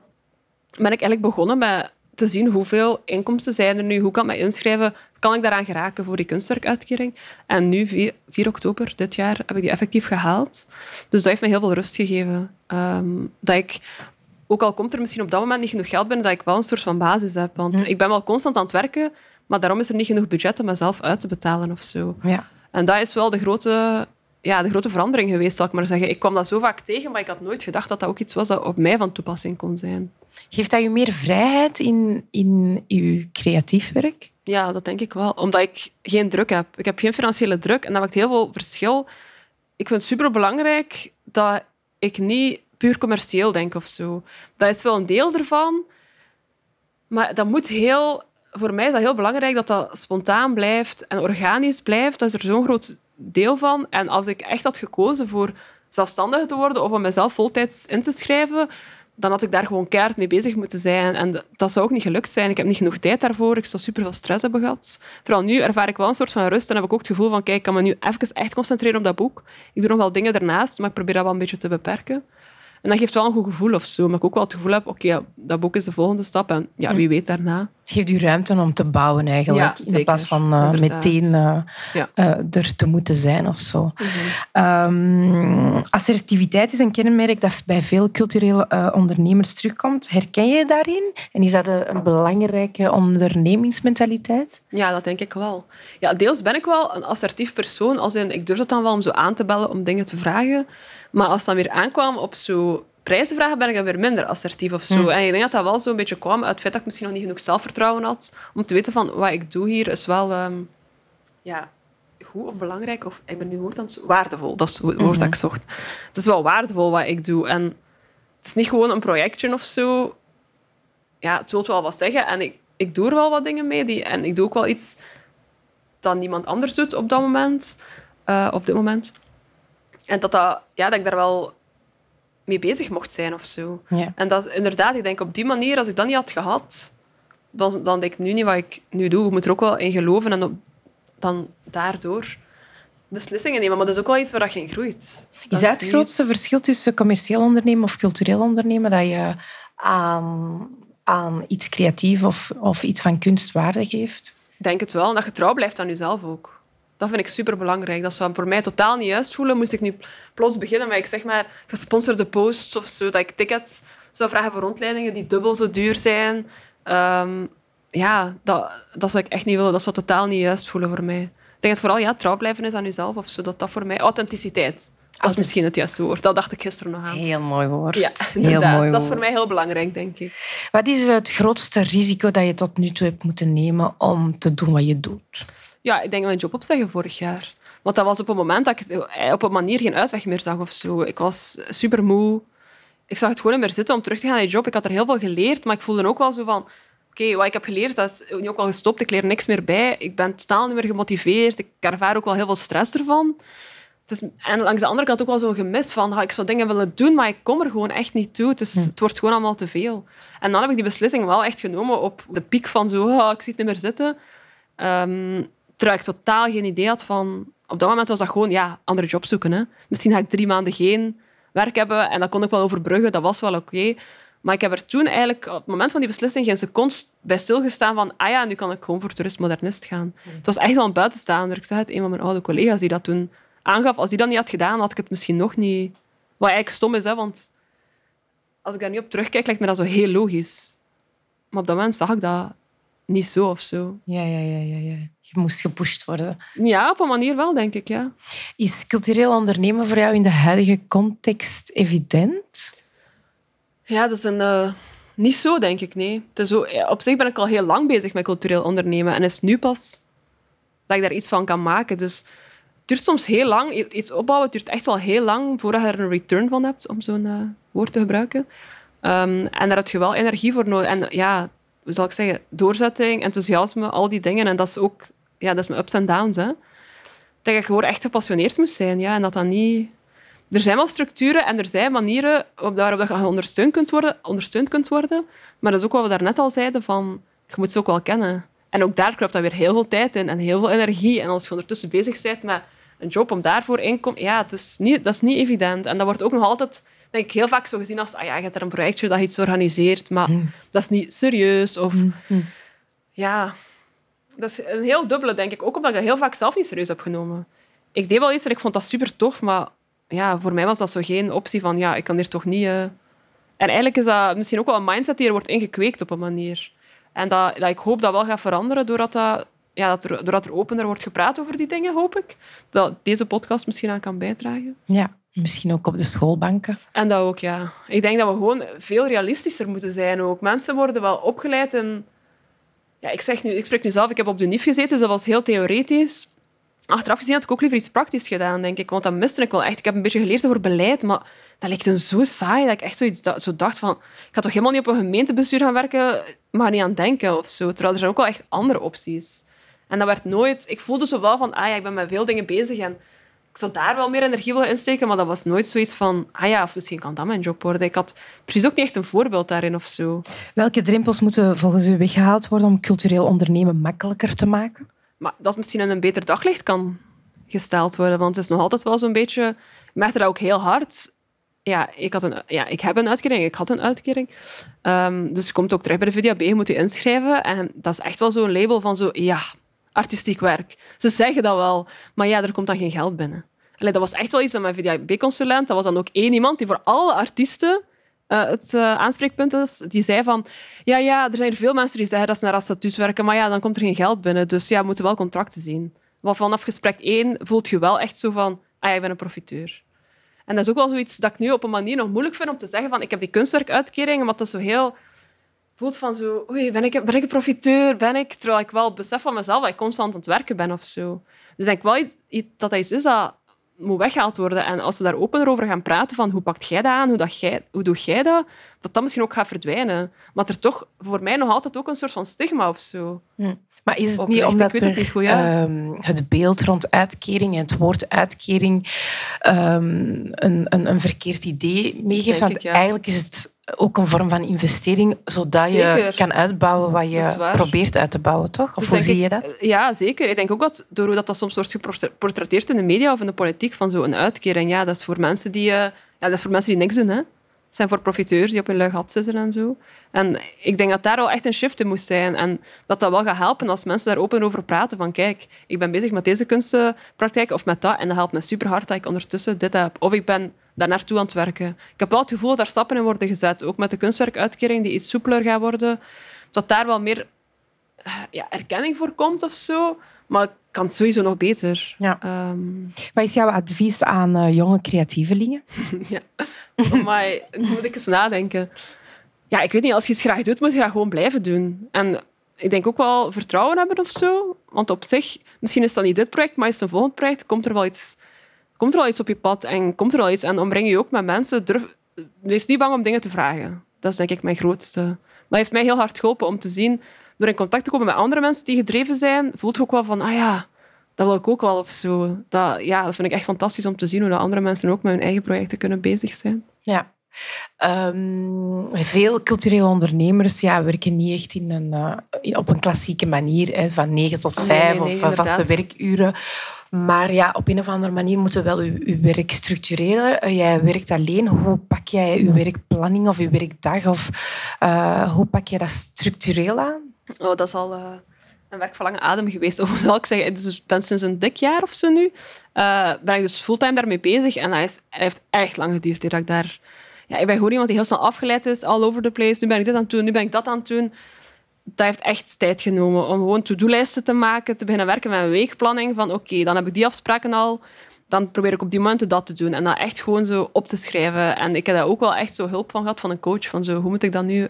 ben ik eigenlijk begonnen met te zien hoeveel inkomsten zijn er nu, hoe kan ik me inschrijven, kan ik daaraan geraken voor die kunstwerkuitkering. En nu, 4, 4 oktober dit jaar, heb ik die effectief gehaald. Dus dat heeft me heel veel rust gegeven. Ehm, dat ik, ook al komt er misschien op dat moment niet genoeg geld binnen, dat ik wel een soort van basis heb. Want ik ben wel constant aan het werken, maar daarom is er niet genoeg budget om mezelf uit te betalen of zo. Ja. En dat is wel de grote, ja, de grote verandering geweest, zal ik maar zeggen. Ik kwam dat zo vaak tegen, maar ik had nooit gedacht dat dat ook iets was dat op mij van toepassing kon zijn. Geeft dat je meer vrijheid in, in je creatief werk? Ja, dat denk ik wel. Omdat ik geen druk heb. Ik heb geen financiële druk en dat maakt heel veel verschil. Ik vind het superbelangrijk dat ik niet puur commercieel denk of zo. Dat is wel een deel ervan. Maar dat moet heel... Voor mij is dat heel belangrijk dat dat spontaan blijft en organisch blijft. Dat is er zo'n groot deel van. En als ik echt had gekozen voor zelfstandig te worden of om mezelf voltijds in te schrijven, dan had ik daar gewoon keihard mee bezig moeten zijn. En dat zou ook niet gelukt zijn. Ik heb niet genoeg tijd daarvoor. Ik zou super veel stress hebben gehad. Vooral nu ervaar ik wel een soort van rust en heb ik ook het gevoel van, kijk, ik kan me nu even echt concentreren op dat boek. Ik doe nog wel dingen ernaast, maar ik probeer dat wel een beetje te beperken. En dat geeft wel een goed gevoel of zo. Maar ik ook wel het gevoel heb, oké, dat boek is de volgende stap. En ja, wie weet daarna. Geeft u ruimte om te bouwen eigenlijk. Ja, in plaats van uh, meteen uh, Ja. uh, er te moeten zijn of zo. Um, assertiviteit is een kenmerk dat bij veel culturele ondernemers terugkomt. Herken je daarin? En is dat een, een belangrijke ondernemingsmentaliteit? Ja, dat denk ik wel. Ja, deels ben ik wel een assertief persoon. Als in, ik durf het dan wel om zo aan te bellen om dingen te vragen. Maar als het dan weer aankwam op zo prijzen vragen, ben ik dan weer minder assertief of zo. Hmm. En ik denk dat dat wel zo'n beetje kwam uit het feit dat ik misschien nog niet genoeg zelfvertrouwen had om te weten van wat ik doe hier is wel ehm, ja, goed of belangrijk. Of ik ben nu woord aan het waardevol. Dat is het woord dat ik zocht. Het is wel waardevol wat ik doe. En het is niet gewoon een projectje of zo. Ja, het wil wel wat zeggen. En ik, ik doe er wel wat dingen mee. Die, en ik doe ook wel iets dat niemand anders doet op dat moment. eh, op dit moment. En dat, dat, ja, dat ik daar wel mee bezig mocht zijn of zo. Ja. En dat is inderdaad, ik denk op die manier, als ik dat niet had gehad, dan, dan denk ik nu niet wat ik nu doe. Ik moet er ook wel in geloven en op- dan daardoor beslissingen nemen. Maar dat is ook wel iets waar je in groeit. Is dat het niet- grootste verschil tussen commercieel ondernemen of cultureel ondernemen? Dat je aan, aan iets creatief of, of iets van kunst waarde geeft? Ik denk het wel. En dat je trouw blijft aan jezelf ook. Dat vind ik super belangrijk. Dat zou voor mij totaal niet juist voelen. Moest ik nu plots beginnen met ik zeg maar, gesponsorde posts of zo, dat ik tickets zou vragen voor rondleidingen die dubbel zo duur zijn. Ehm, ja, dat, dat zou ik echt niet willen. Dat zou totaal niet juist voelen voor mij. Ik denk dat vooral ja, trouw blijven is aan jezelf of zo. Dat dat voor mij... Authenticiteit. Dat is misschien het juiste woord. Dat dacht ik gisteren nog aan. Heel mooi woord. Ja, heel mooi dat is voor mij heel belangrijk, denk ik. Wat is het grootste risico dat je tot nu toe hebt moeten nemen om te doen wat je doet? Ja, ik denk mijn job opzeggen vorig jaar. Want dat was op een moment dat ik eh, op een manier geen uitweg meer zag of zo. Ik was super moe. Ik zag het gewoon niet meer zitten om terug te gaan naar die job. Ik had er heel veel geleerd, maar ik voelde ook wel zo van... Oké, wat ik heb geleerd, dat is nu ook wel gestopt. Ik leer niks meer bij. Ik ben totaal niet meer gemotiveerd. Ik ervaar ook wel heel veel stress ervan. Het is, en langs de andere kant ook wel zo'n gemis van... ah, ik zou dingen willen doen, maar ik kom er gewoon echt niet toe. Het, is, het wordt gewoon allemaal te veel. En dan heb ik die beslissing wel echt genomen op de piek van zo... ah, ik zie het niet meer zitten. Ehm, terwijl ik totaal geen idee had van... Op dat moment was dat gewoon, ja, andere job zoeken. Hè. Misschien ga ik drie maanden geen werk hebben en dat kon ik wel overbruggen. Dat was wel oké. Maar ik heb er toen eigenlijk, op het moment van die beslissing, geen seconde bij stilgestaan van ah ja, nu kan ik gewoon voor toerist-modernist gaan. Het was echt wel een buitenstaander. Ik zeg het, een van mijn oude collega's die dat toen aangaf. Als die dat niet had gedaan, had ik het misschien nog niet... Wat eigenlijk stom is, hè, want als ik daar nu op terugkijk, lijkt me dat zo heel logisch. Maar op dat moment zag ik dat niet zo of zo. Ja, ja, ja, ja, ja. Je moest gepusht worden. Ja, op een manier wel, denk ik, ja. Is cultureel ondernemen voor jou in de huidige context evident? Ja, dat is een, eh, niet zo, denk ik, nee. Het is op zich ben ik al heel lang bezig met cultureel ondernemen en is nu pas dat ik daar iets van kan maken. Dus het duurt soms heel lang. Iets opbouwen het duurt echt wel heel lang voordat je er een return van hebt, om zo'n eh, woord te gebruiken. Ehm, en daar heb je wel energie voor nodig. En ja, hoe zal ik zeggen, doorzetting, enthousiasme, al die dingen. En dat is ook, ja, dat is mijn ups en downs, hè. Dat je gewoon echt gepassioneerd moet zijn, ja. En dat dat niet... Er zijn wel structuren en er zijn manieren waarop dat je ondersteund kunt, worden, ondersteund kunt worden. Maar dat is ook wat we daarnet al zeiden, van, je moet ze ook wel kennen. En ook daar kruipt dan weer heel veel tijd in en heel veel energie. En als je ondertussen bezig bent met een job om daarvoor inkomen... Ja, het is niet, dat is niet evident. En dat wordt ook nog altijd, denk ik, heel vaak zo gezien als... Ah ja, je hebt er een projectje dat je iets organiseert, maar dat is niet serieus. Of ja, dat is een heel dubbele, denk ik. Ook omdat ik dat heel vaak zelf niet serieus heb genomen. Ik deed wel iets en ik vond dat super tof, maar ja, voor mij was dat zo geen optie van, ja, ik kan hier toch niet... eh. En eigenlijk is dat misschien ook wel een mindset die er wordt ingekweekt op een manier. En dat, dat ik hoop dat wel gaat veranderen doordat, dat, ja, dat er, doordat er opener wordt gepraat over die dingen, hoop ik. Dat deze podcast misschien aan kan bijdragen. Ja, misschien ook op de schoolbanken. En dat ook, ja. Ik denk dat we gewoon veel realistischer moeten zijn ook. Mensen worden wel opgeleid in... Ja, ik, zeg nu, ik spreek nu zelf, ik heb op de NIF gezeten, dus dat was heel theoretisch. Achteraf gezien had ik ook liever iets praktisch gedaan, denk ik. Want dat miste ik wel echt. Ik heb een beetje geleerd over beleid, maar dat lijkt me zo saai dat ik echt zoiets da- zo dacht van... Ik ga toch helemaal niet op een gemeentebestuur gaan werken? maar niet aan denken of zo. Terwijl er zijn ook wel echt andere opties. En dat werd nooit... Ik voelde zo wel van, ah ja, ik ben met veel dingen bezig en ik zou daar wel meer energie willen insteken, maar dat was nooit zoiets van, ah ja, of misschien kan dat mijn job worden. Ik had precies ook niet echt een voorbeeld daarin of zo. Welke drempels moeten volgens u weggehaald worden om cultureel ondernemen makkelijker te maken? Maar dat misschien in een beter daglicht kan gesteld worden, want het is nog altijd wel zo'n beetje... Ik merkte dat ook heel hard. Ja, ik, had een, ja, ik heb een uitkering, ik had een uitkering. Um, dus je komt ook terug bij de VDAB, je moet je inschrijven. En dat is echt wel zo'n label van zo, ja, artistiek werk. Ze zeggen dat wel, maar ja, er komt dan geen geld binnen. Dat was echt wel iets aan mijn VDAB-consulent. Dat was dan ook één iemand die voor alle artiesten uh, het uh, aanspreekpunt is. Die zei van, ja, ja, er zijn hier veel mensen die zeggen dat ze naar statuut werken, maar ja, dan komt er geen geld binnen. Dus ja, we moeten wel contracten zien. Maar vanaf gesprek één voelt je wel echt zo van, ah ik ben een profiteur. En dat is ook wel zoiets dat ik nu op een manier nog moeilijk vind om te zeggen van, ik heb die kunstwerkuitkering, maar dat is zo heel voelt van zo, oei, ben ik, ben ik een profiteur? Ben ik? Terwijl ik wel besef van mezelf dat ik constant aan het werken ben of zo. Dus denk wel iets, dat dat iets is dat moet weggehaald worden. En als we daar open over gaan praten van hoe pakt jij dat aan, hoe, dat jij, hoe doe jij dat, dat dat misschien ook gaat verdwijnen. Maar er toch voor mij nog altijd ook een soort van stigma of zo. Hm. Maar is het niet omdat het, niet goed, ja. um, het beeld rond uitkering en het woord uitkering um, een, een, een, verkeerd idee meegeeft? Ja. eigenlijk is het ook een vorm van investering, zodat zeker. je kan uitbouwen wat je probeert uit te bouwen, toch? Of dus hoe zie je dat? Ja, zeker. Ik denk ook dat door hoe dat, dat soms wordt geportretteerd in de media of in de politiek, van zo'n uitkering, ja, dat is voor mensen die, uh, ja, dat is voor mensen die niks doen. Hè. Zijn voor profiteurs die op hun lui gat zitten en zo. En ik denk dat daar wel echt een shift in moest zijn. En dat dat wel gaat helpen als mensen daar open over praten. Van kijk, ik ben bezig met deze kunstpraktijk of met dat. En dat helpt me super hard dat ik ondertussen dit heb. Of ik ben daar naartoe aan het werken. Ik heb wel het gevoel dat daar stappen in worden gezet. Ook met de kunstwerkuitkering die iets soepeler gaat worden. Dat daar wel meer eh, ja, erkenning voor komt of zo. Maar het kan sowieso nog beter. Ja. Um... Wat is jouw advies aan uh, jonge creatievelingen? ja, maar moet ik eens nadenken. Ja, ik weet niet, als je iets graag doet, moet je dat gewoon blijven doen. En ik denk ook wel vertrouwen hebben of zo. Want op zich, misschien is dat niet dit project, maar is het een volgend project, komt er wel iets komt er al iets op je pad en komt er al iets en omring je ook met mensen. Durf, wees niet bang om dingen te vragen. Dat is denk ik mijn grootste. Dat heeft mij heel hard geholpen om te zien, door in contact te komen met andere mensen die gedreven zijn, voelt je ook wel van, ah ja, dat wil ik ook wel of zo. Dat, ja, dat vind ik echt fantastisch om te zien hoe dat andere mensen ook met hun eigen projecten kunnen bezig zijn. Ja. Um, veel culturele ondernemers ja, werken niet echt in een, uh, op een klassieke manier, hè, van 9 tot 5 nee, nee, nee, of vaste werkuren. Maar ja, op een of andere manier moeten we wel je, werk structureren. Uh, jij werkt alleen. Hoe pak jij je werkplanning of je werkdag? Of uh, hoe pak je dat structureel aan? Oh, dat is al uh, een werk van lange adem geweest. Of ik zeggen? Dus ben sinds een dik jaar of zo nu. ben ik dus fulltime daarmee bezig. En dat, is, heeft echt lang geduurd. Dat ik daar... Ja, ik ben gewoon iemand die heel snel afgeleid is. All over the place. Nu ben ik dit aan het doen. Nu ben ik dat aan het doen dat heeft echt tijd genomen om gewoon to-do-lijsten te maken, te beginnen werken met een weekplanning van oké, dan heb ik die afspraken al, dan probeer ik op die momenten dat te doen en dat echt gewoon zo op te schrijven. En ik heb daar ook wel echt zo hulp van gehad van een coach, van zo, hoe moet ik dat nu uh,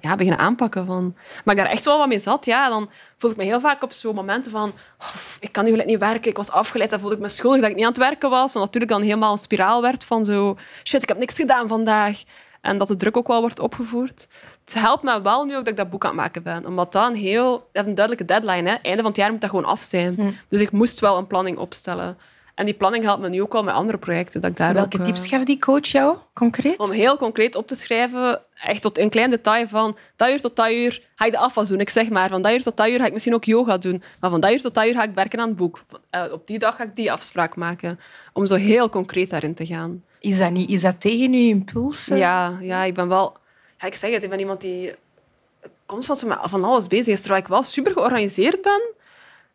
ja, beginnen aanpakken? Van, maar ik daar echt wel wat mee zat, ja, dan voel ik me heel vaak op zo'n momenten van oh, ik kan nu niet werken, ik was afgeleid, dan voelde ik me schuldig dat ik niet aan het werken was, wat natuurlijk dan helemaal een spiraal werd van zo shit, ik heb niks gedaan vandaag. En dat de druk ook wel wordt opgevoerd het helpt me wel nu ook dat ik dat boek aan het maken ben. Omdat dat een heel... Dat een duidelijke deadline. Hè. Einde van het jaar moet dat gewoon af zijn. Hm. Dus ik moest wel een planning opstellen. En die planning helpt me nu ook wel met andere projecten. Dat ik daar Welke ook, tips uh, gaf die coach jou, concreet? Om heel concreet op te schrijven, echt tot een klein detail van dat uur tot dat uur ga ik de afwas doen. Ik zeg maar, van dat uur tot dat uur ga ik misschien ook yoga doen. Maar van dat uur tot dat uur ga ik werken aan het boek. Uh, op die dag ga ik die afspraak maken. Om zo heel concreet daarin te gaan. Is dat, niet, is dat tegen je impuls? Ja, ja, ik ben wel ja, ik zeg het, ik ben iemand die constant van alles bezig is, terwijl ik wel super georganiseerd ben.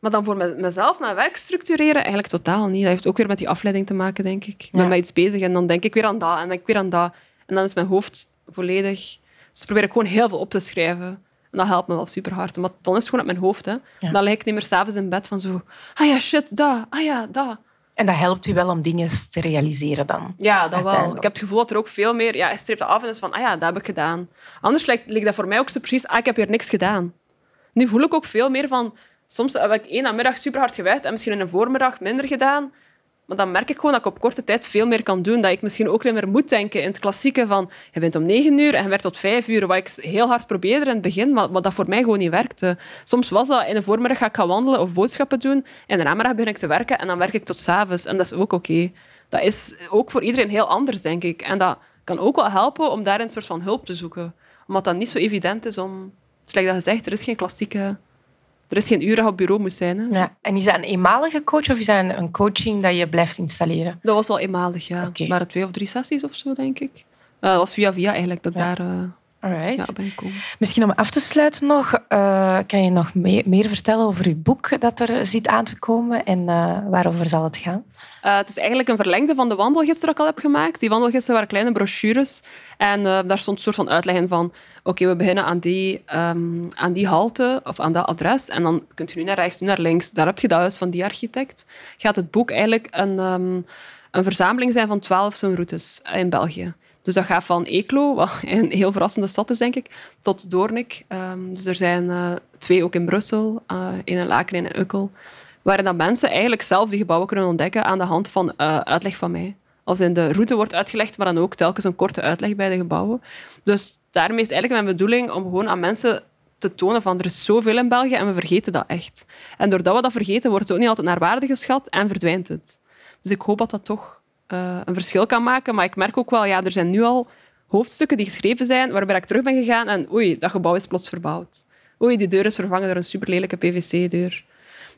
Maar dan voor mezelf, mijn werk structureren, eigenlijk totaal niet. Dat heeft ook weer met die afleiding te maken, denk ik. Ik ben met iets bezig en dan denk ik weer aan dat en dan denk ik weer aan dat. En dan is mijn hoofd volledig... Dus probeer ik gewoon heel veel op te schrijven. En dat helpt me wel super hard. Maar dan is het gewoon uit mijn hoofd. Hè. Dan lig ik niet meer s'avonds in bed van zo... Ah ja, shit, dat. Ah ja, dat. En dat helpt u wel om dingen te realiseren dan? Ja, dat wel. Ik heb het gevoel dat er ook veel meer... Ja, je streept af en is van, ah ja, dat heb ik gedaan. Anders lijkt, dat voor mij ook zo precies, ah, ik heb hier niks gedaan. Nu voel ik ook veel meer van... Soms heb ik één namiddag super hard gewerkt en misschien in een voormiddag minder gedaan. Maar dan merk ik gewoon dat ik op korte tijd veel meer kan doen. Dat ik misschien ook niet meer moet denken in het klassieke van je bent om negen uur en je werkt tot vijf uur. Wat ik heel hard probeerde in het begin, maar, dat voor mij gewoon niet werkte. Soms was dat in de voormiddag ga ik gaan wandelen of boodschappen doen. En de namiddag begin ik te werken en dan werk ik tot s'avonds. En dat is ook oké. Dat is ook voor iedereen heel anders, denk ik. En dat kan ook wel helpen om daar een soort van hulp te zoeken. Omdat dat niet zo evident is om... Slecht dat gezegd, er is geen klassieke er is geen uur dat op bureau moet zijn. Hè. Ja. En is dat een eenmalige coach of is dat een, coaching dat je blijft installeren? Dat was wel eenmalig, ja. Okay. Maar twee of drie sessies of zo, denk ik. Uh, dat was via via eigenlijk dat ik daar... Uh, Alright. Ja, ben ik Misschien om af te sluiten nog, uh, kan je nog mee, meer vertellen over je boek dat er zit aan te komen en waarover zal het gaan? Uh, het is eigenlijk een verlengde van de wandelgids die ik al heb gemaakt. Die wandelgidsen waren kleine brochures. En uh, daar stond een soort van uitleg in van... Oké, we beginnen aan die, um, aan die halte of aan dat adres. En dan kunt u nu naar rechts, nu naar links. Daar heb je dat huis van die architect. Gaat het boek eigenlijk een, um, een verzameling zijn van twaalf zo'n routes in België. Dus dat gaat van Eeklo, wat een heel verrassende stad is, denk ik, tot Doornik. Um, dus er zijn uh, twee ook in Brussel, uh, één in Laken en in Ukkel waarin dat mensen eigenlijk zelf die gebouwen kunnen ontdekken aan de hand van uh, uitleg van mij. Als in de route wordt uitgelegd, maar dan ook telkens een korte uitleg bij de gebouwen. Dus daarmee is eigenlijk mijn bedoeling om gewoon aan mensen te tonen van er is zoveel in België en we vergeten dat echt. En doordat we dat vergeten, wordt het ook niet altijd naar waarde geschat en verdwijnt het. Dus ik hoop dat dat toch uh, een verschil kan maken. Maar ik merk ook wel, ja, er zijn nu al hoofdstukken die geschreven zijn waarbij ik terug ben gegaan en oei, dat gebouw is plots verbouwd. Oei, die deur is vervangen door een superlelijke PVC-deur.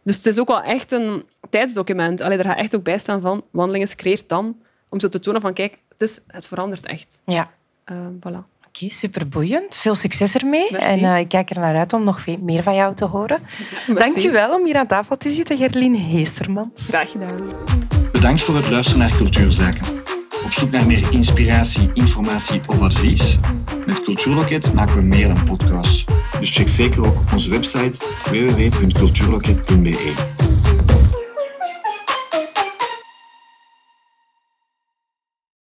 Dus het is ook wel echt een tijdsdocument. Allee, er gaat echt ook bij staan van wandelingen creëert dan, om zo te tonen van kijk, het, is, het verandert echt. Ja. Uh, voilà. Oké, superboeiend. Veel succes ermee. En uh, ik kijk er naar uit om nog meer van jou te horen. Dank je wel om hier aan tafel te zitten, Gerlien Heestermans. Graag gedaan. Bedankt voor het luisteren naar Cultuurzaken. Op zoek naar meer inspiratie, informatie of advies? Met Cultuurloket maken we meer dan podcasts. Dus check zeker ook onze website www.cultuurloket.be.